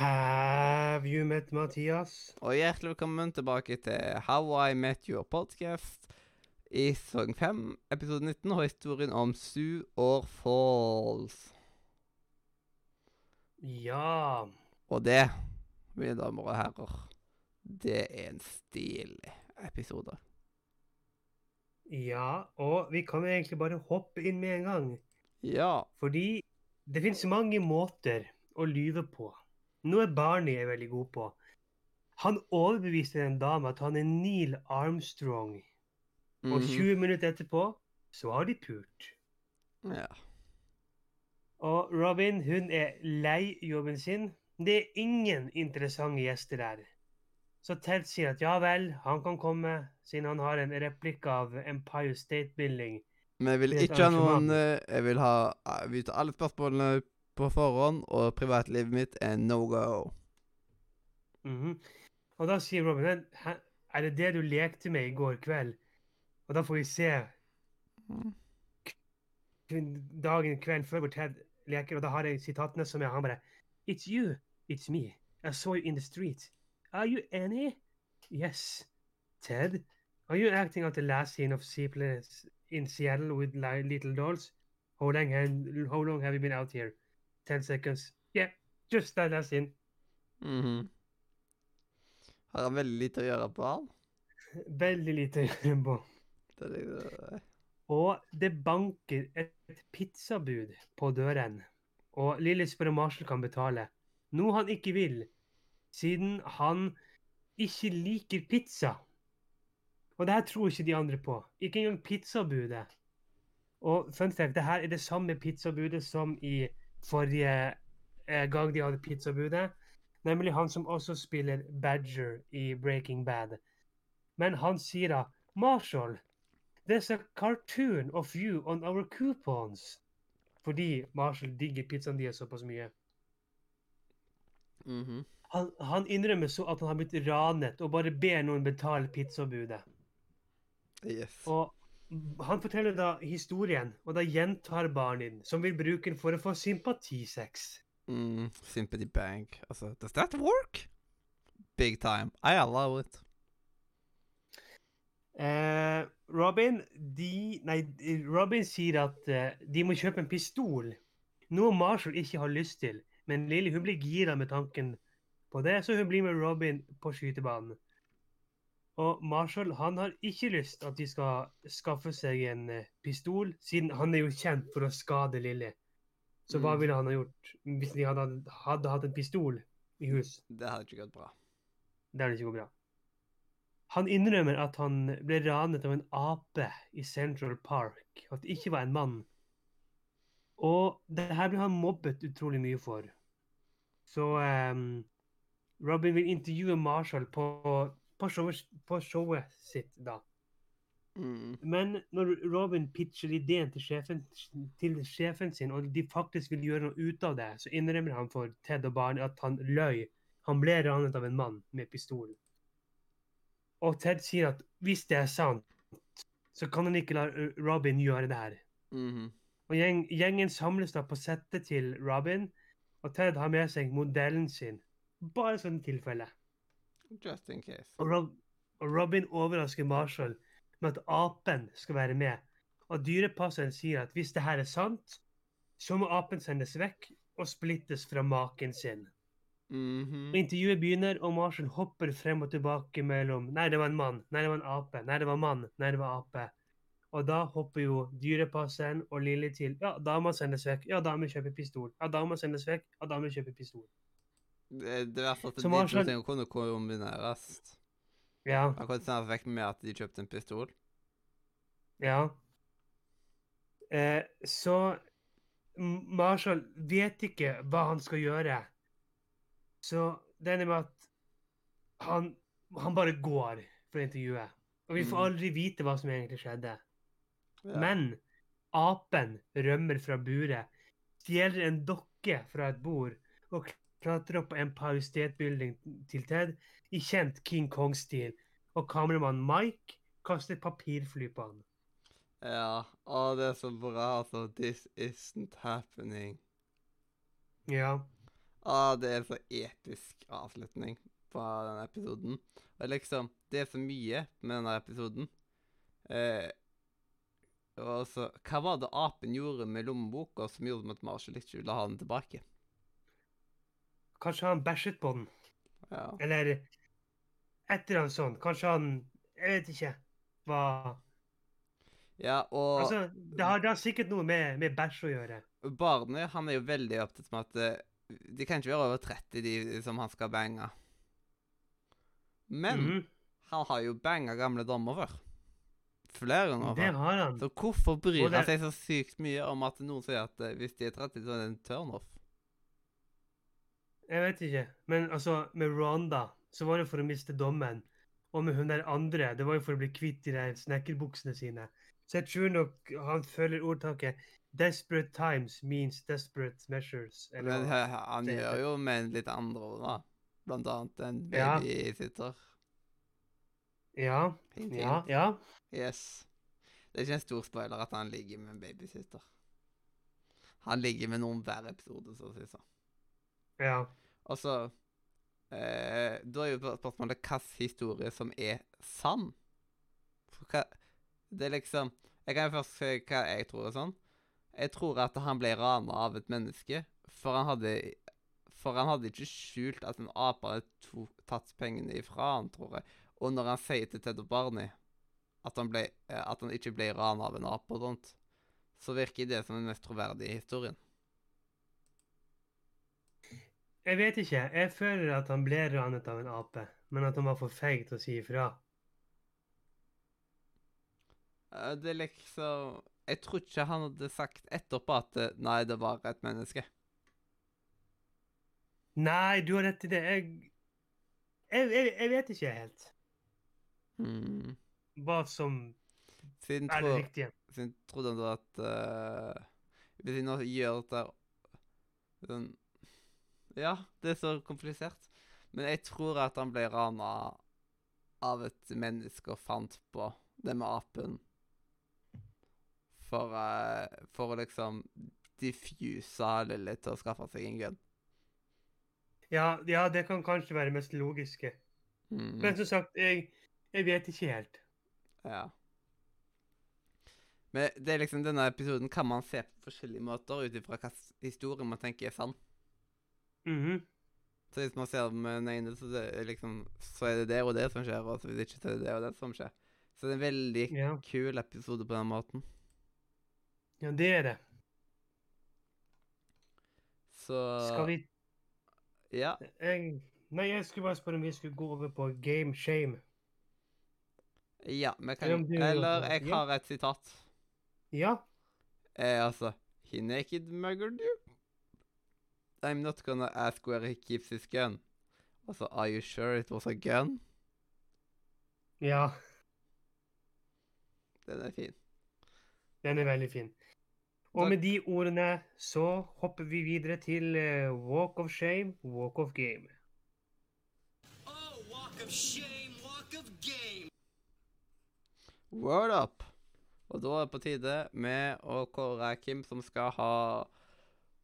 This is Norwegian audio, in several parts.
Have you met Mathias? Og hjertelig velkommen tilbake til How I Met Your Podcast i sesong 5, episode 19, og historien om Sue or Falls. Ja Og det, mine damer og herrer, det er en stilig episode. Ja, og vi kan jo egentlig bare hoppe inn med en gang. Ja. Fordi det finnes mange måter å lyve på. Noe Barney er veldig god på. Han overbeviste en dame at han er Neil Armstrong. Og mhm, 20 minutter etterpå så har de pult. Ja. Og Robin hun er lei jobben sin. Det er ingen interessante gjester der. Så Ted sier at ja vel, han kan komme, siden han har en replikk av Empire State Building. Men jeg vil ikke ha noen eh, Jeg vil ha vi tar alle spørsmålene på forhånd, og privatlivet mitt er no go. Mhm. Og da sier Robin "Men, er det det du lekte med i går kveld? Og da får vi se Mm. dagen kvelden før hvor Ted leker, og da har jeg sitatene som er han bare It's you. It's me. I saw you in the street. Are you Annie? Yes. Ted? Are you acting out the last scene of Seaplanes in Seattle with little dolls? How long, have, how long have you been out here? Ten seconds. Yeah, just that that's in. Mm -hmm. Har han veldig lite å gjøre på han? Veldig lite å gjøre på. Det er liksom Og det banker et pizzabud på døren. Og Lilly spør om Marshall kan betale. Noe han ikke vil, siden han ikke liker pizza. Og det her tror ikke de andre på. Ikke engang pizzabudet. Og fun fact, det her er det samme pizzabudet som i forrige eh, gang de hadde pizzabudet. Nemlig han som også spiller Badger i Breaking Bad. Men han sier da Marshall, There's a cartoon of you on our coupons. Fordi Marshall digger pizzaen deres såpass mye. Mhm. Han, han innrømmer så at han har blitt ranet og bare ber noen betale pizzabudet. Yes. Og han forteller da historien, og da gjentar Barnin, som vil bruke den for å få sympatisex. Mm, sympathy bank. Altså, does that work? Big time. I allow it. Eh, Robin, de, nei, Robin sier at eh, de må kjøpe en pistol. Noe Marshall ikke har lyst til. Men Lily hun blir gira med tanken på det, så hun blir med Robin på skytebanen. Og Marshall han har ikke lyst at de skal skaffe seg en eh, pistol, siden han er jo kjent for å skade Lilly. Så hva Mm. ville han ha gjort hvis de hadde, hadde hatt en pistol i hus? Det hadde ikke gått bra. Det hadde ikke gått bra. Han innrømmer at han ble ranet av en ape i Central Park, og at det ikke var en mann. Og det her ble han mobbet utrolig mye for. Så um, Robin vil intervjue Marshall på, på, på showet sitt da. Mm. Men når Robin pitcher ideen til sjefen, til sjefen sin, og de faktisk vil gjøre noe ut av det, så innrømmer han for Ted og Barney at han løy. Han ble ranet av en mann med pistol. Og Ted sier at hvis det er sant, så kan han ikke la Robin gjøre det her. Mhm. Og gjeng, gjengen samles da på settet til Robin, og Ted har med seg modellen sin. Bare sånn tilfelle. Just in case. Og, Rob, og Robin overrasker Marshall med at apen skal være med. Og dyrepasseren sier at hvis det her er sant, så må apen sendes vekk og splittes fra maken sin. Mm Og Intervjuet begynner, og Marshall hopper frem og tilbake mellom Nei, det var en mann. Nei, det var en ape. Nei, det var mann. Nei, det var ape. Og da hopper jo dyrepasseren og Lilly til. Ja, dama sendes vekk. Ja, dama kjøper pistol. Ja, dama sendes vekk. Ja, dama kjøper pistol. Det, det er at Så de to tingene kunne kombineres. Ja, Akkurat kunne sendes vekk med at de kjøpte en pistol. ja. Eh, så Marshall vet ikke hva han skal gjøre. Så det ender med at han, han bare går for intervjuet. Og vi får Mm. aldri vite hva som egentlig skjedde. Ja. Men apen rømmer fra buret, stjeler en dokke fra et bord og klatrer opp på Empire State Building til Ted i kjent King Kong-stil. Og kameramann Mike kaster papirfly på han. Ja. Å, det er så bra, altså. This isn't happening. Ja. Å, det er så episk avslutning på denne episoden. Og liksom, det er så mye med denne episoden. Eh, og så, Hva var det apen gjorde med lommeboka som gjorde at Marshall ikke ville ha den tilbake? Kanskje han bæsjet på den. Ja. Eller et eller annet sånt. Kanskje han Jeg vet ikke. Hva ja, og Altså, det har, det har sikkert noe med, med bæsj å gjøre. barnet han er jo veldig opptatt med at eh, de kan ikke være over 30, de som han skal bange. Men Mhm, han har jo banga gamle dommer før. Flere ganger. Det har han. Så hvorfor bryr det- han seg så sykt mye om at noen sier at eh, hvis de er 30, så er det en turnoff? Jeg vet ikke. Men altså, med Rwanda så var det for å miste dommen. Og med hun der andre, det var jo for å bli kvitt de der snekkerbuksene sine. Så jeg tror nok han følger ordtaket 'Desperate times means desperate measures'. Eller Men han det gjør jo med litt andre ord, da. Blant annet en Ja. babysitter. Ja, Hint, ja, hint. ja. Yes. Det er ikke en stor spoiler at han ligger med en babysitter. Han ligger med noen hver episode, så å si sånn. ja. Og så eh, Da er jo spørsmålet hvilken historie som er sann. Hva Det er liksom Jeg kan jo først si hva jeg tror er sånn. Jeg tror at han ble rana av et menneske, for han hadde For han hadde ikke skjult at en ape hadde to, tatt pengene ifra han, tror jeg. Og når han sier til Ted og Barney at han, ble, eh, at han ikke ble rana av en ape og sånt, så virker det som den mest troverdige historien. Jeg vet ikke. Jeg føler at han ble ranet av en ape, men at han var for feig til å si ifra. Eh, Det er liksom Jeg tror ikke han hadde sagt etterpå at eh, nei, det var et menneske. Nei, du har rett i det. Jeg, jeg, jeg, jeg vet ikke helt Hmm. hva som Siden, er det riktige. siden trodde han da at uh, Hvis vi nå gjør dette sånn Ja, det er så komplisert. Men jeg tror at han ble rana av et menneske og fant på det med apen. For, uh, for å liksom diffuse Lilly til å skaffe seg en gun. Ja, ja, det kan kanskje være mest logiske. Mm. Men som sagt, jeg, jeg vet ikke helt. Ja. Men det er liksom denne episoden kan man se på forskjellige måter ut ifra hvilken historie man tenker er sann. Mhm. Så hvis man ser med den ene, så, det liksom, så er det det og det som skjer, og så hvis ikke, så er det det og det som skjer. Så det er en veldig Ja. kul episode på den måten. ja, det er det. Så Skal vi Ja. jeg, Nei, jeg skulle bare spørre om vi skulle gå over på game shame. Ja, vi kan Eller jeg har et sitat. Ja. Eh, altså He naked muggered you? I'm not gonna ask where he keeps his gun. Altså, are you sure it was a gun? Ja, Den er fin. den er veldig fin. Og med de ordene så hopper vi videre til eh, Walk of Shame, Walk of Game. Oh, walk of shame, walk of game. Word up! Og da er det på tide med å kåre hvem som skal ha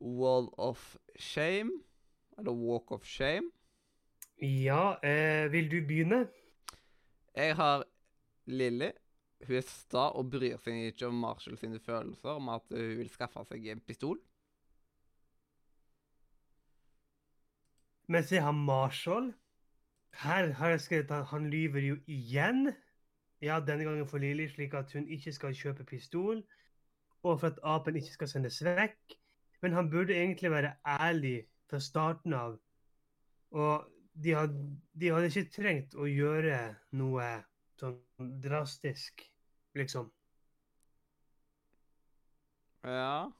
Wall of Shame. Eller Walk of Shame. Ja, eh, vil du begynne? Jeg har Lilly. Hun er sta og bryr seg ikke om Marshall sine følelser om at hun vil skaffe seg en pistol. Mens jeg har Marshall. Her har jeg skrevet at han lyver jo igjen. Ja, denne gangen for Lily, slik at hun ikke skal kjøpe pistol. Og for at apen ikke skal sendes vekk. Men han burde egentlig være ærlig fra starten av. Og de hadde, de hadde ikke trengt å gjøre noe sånn drastisk, liksom. Ja.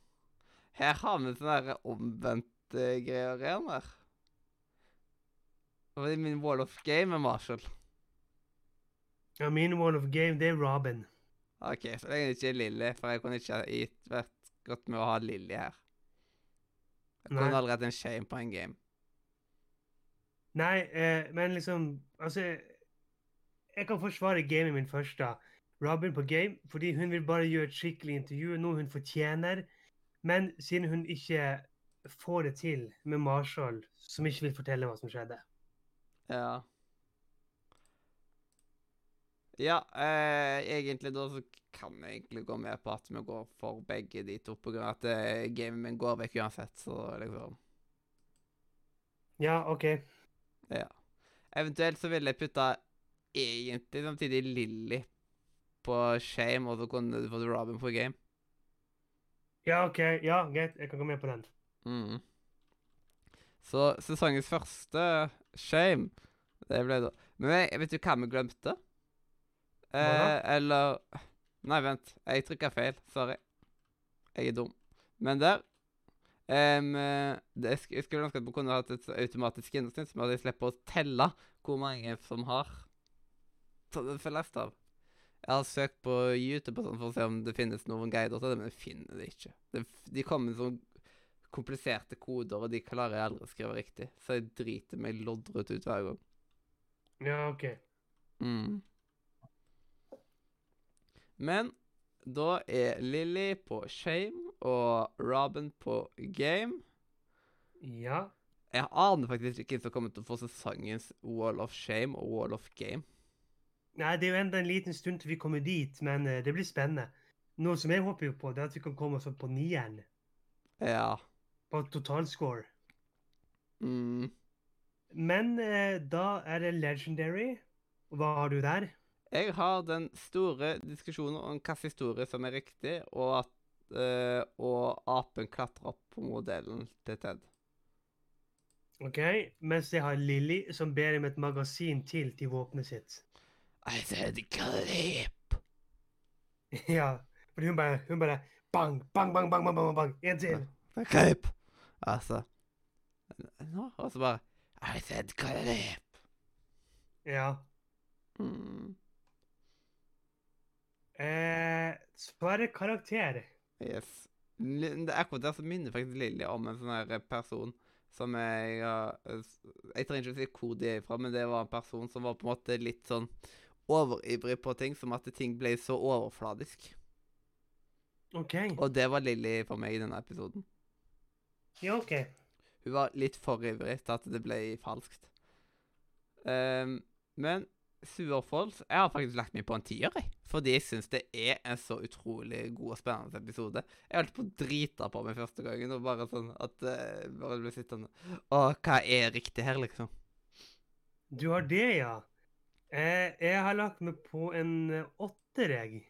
Her har vi sånne der omvendte greier igjen der. Og det var min wall of game er Marshall. Ja, min wall of game, det er Robin. OK, så det ikke er Lilly, for jeg kunne ikke gitt vært godt med å ha Lilly her. Jeg Han Nei. allerede en shame på en game. Nei, eh, men liksom Altså, jeg kan forsvare gamet min først, da. Robin på game, fordi hun vil bare gjøre et skikkelig intervju, noe hun fortjener. Men siden hun ikke får det til med Marshall, som ikke vil fortelle hva som skjedde. Ja. Ja, eh, egentlig da så kan jeg egentlig gå med på at vi går for begge de to, på grunn av at eh, gamet min går vekk uansett, så liksom Ja, OK. Ja. Eventuelt så ville jeg putta egentlig samtidig Lilly på Shame, og så kunne du fått Robin på game. Ja, OK. Ja, greit. Jeg kan gå med på den. Mm. Så sesongens første Shame, det ble da Men jeg, vet du hva vi glemte? Eh, eller Nei, vent. Jeg trykka feil. Sorry. Jeg er dum. Men der eh, det, Jeg skulle ønske at vi kunne hatt et automatisk innsyn, som at jeg slipper å telle hvor mange som har det av. Jeg har søkt på YouTube sånn for å se om det finnes noen guider til det, men jeg finner det ikke. Det, de kommer med sånn kompliserte koder, og de klarer jeg aldri å skrive riktig. Så jeg driter meg loddrett ut hver gang. Ja, OK. Mm. Men da er Lilly på Shame og Robin på Game. Ja. Jeg aner faktisk ikke hvem som kommer til å få sesongens Wall of Shame og Wall of Game. Nei, det er jo enda en liten stund til vi kommer dit, men eh, det blir spennende. Noe som jeg håper jo på, det er at vi kan komme oss opp på nieren. Ja. På totalscore. Mm. Men eh, da er det legendary. Hva har du der? Jeg har den store diskusjonen om hvilken historie som er riktig, og at eh, og apen klatrer opp på modellen til Ted. Ok, Mens jeg har Lilly, som ber om et magasin til til våpenet sitt. I said clip. ja, fordi hun bare, hun bare bang, bang, bang, bang, bang, bang, bang. En til. Clip. Altså Nå, og så bare I said clip. Ja. Mm. Eh, svare karakter. Yes. Det er akkurat det som minner faktisk Lilly om en sånn her person som jeg har Jeg trenger ikke å si hvor de er fra, men det var en person som var på en måte litt sånn overivrig på ting, som at ting ble så overfladisk. OK. Og det var Lilly for meg i denne episoden. Ja, OK. Hun var litt for ivrig til at det ble falskt. Um, men Suerfold Jeg har faktisk lagt meg på en tier, jeg. Fordi jeg syns det er en så utrolig god og spennende episode. Jeg holdt på å drite på meg første gangen, og bare sånn at uh, Bare ble sittende Å, hva er riktig her, liksom? Du har det, ja. Eh, jeg har lagt meg på en eh, åtter, jeg.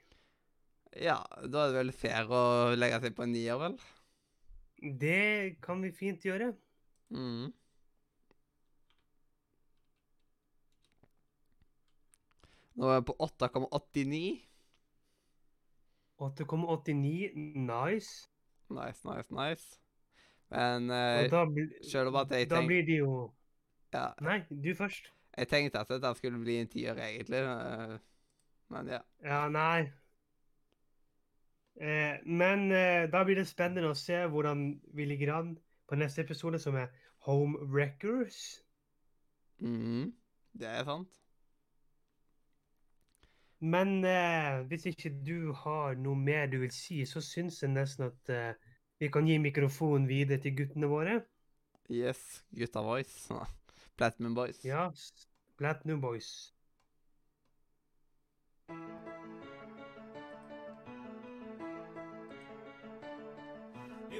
Ja, da er det vel fair å legge seg på en nier, vel? Det kan vi fint gjøre. Mm. Nå er jeg på 8,89. 8,89. Nice. Nice, nice, nice. Men uh, eh, selv om at jeg da blir det jo ja, Nei, du først. jeg tenkte at dette skulle bli en tier, egentlig. eh, Men ja. Ja, nei. Eh, men eh, da blir det spennende å se hvordan vi ligger an på neste episode, som er Home Wreckers. Mm, Det er sant. Men eh, hvis ikke du har noe mer du vil si, så syns jeg nesten at eh, vi kan gi mikrofonen videre til guttene våre. Yes, gutta voice. Platinum boys. Ja, Platinum Boys.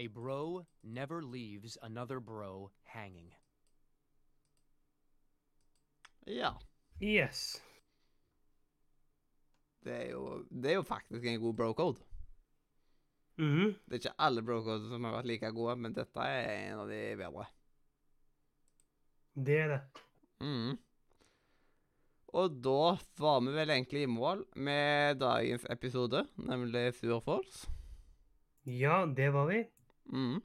A bro never leaves another bro hanging. Ja. Yes. det er jo, det er jo faktisk en god bro-code. -hmm. Det er ikke alle bro-codes som har vært like gode, men dette er en av de bedre. Det er det. Mm. Og da var vi vel egentlig i mål med dagens episode, nemlig Surfalls. Ja, det var vi. Mhm.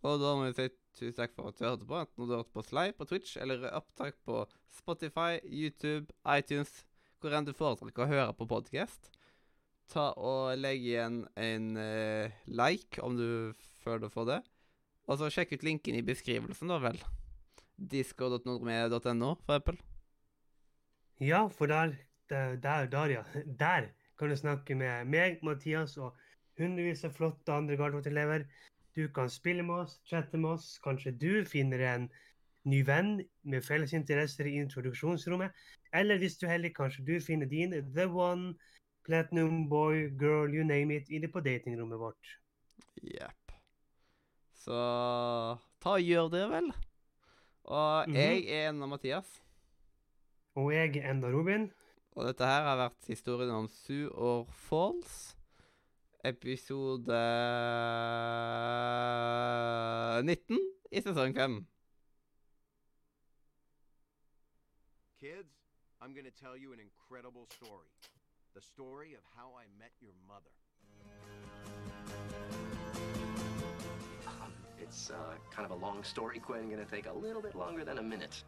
Og da må vi si tusen takk for at du hørte på, enten du hørte på oss på Twitch eller opptak på Spotify, YouTube, iTunes, hvor enn du foretrekker å høre på podcast. Ta og legg igjen en uh, like om du føler for det. Og så sjekk ut linken i beskrivelsen, da vel. disco.nordme.no, for eksempel. Ja, for der, der, der, ja. Der kan du snakke med meg, Mathias og hundrevis av flotte andre Gardermoen-elever. Du kan spille med oss, chatte med oss. Kanskje du finner en ny venn med felles interesser i introduksjonsrommet. Eller hvis du heller kanskje du finner din the one, platinum boy, girl, you name it, inne på datingrommet vårt. Jepp. Så ta og gjør det, vel. Og Mhm. jeg er enda Mathias. Og jeg er enda Robin. Og dette her har vært historien om Sue or Falls. Episode 19 i sesong 5. Kids, I'm gonna tell you an incredible story. The story of how I met your mother. Um, it's uh, kind of a long story, Quinn. Gonna take a little bit longer than a minute.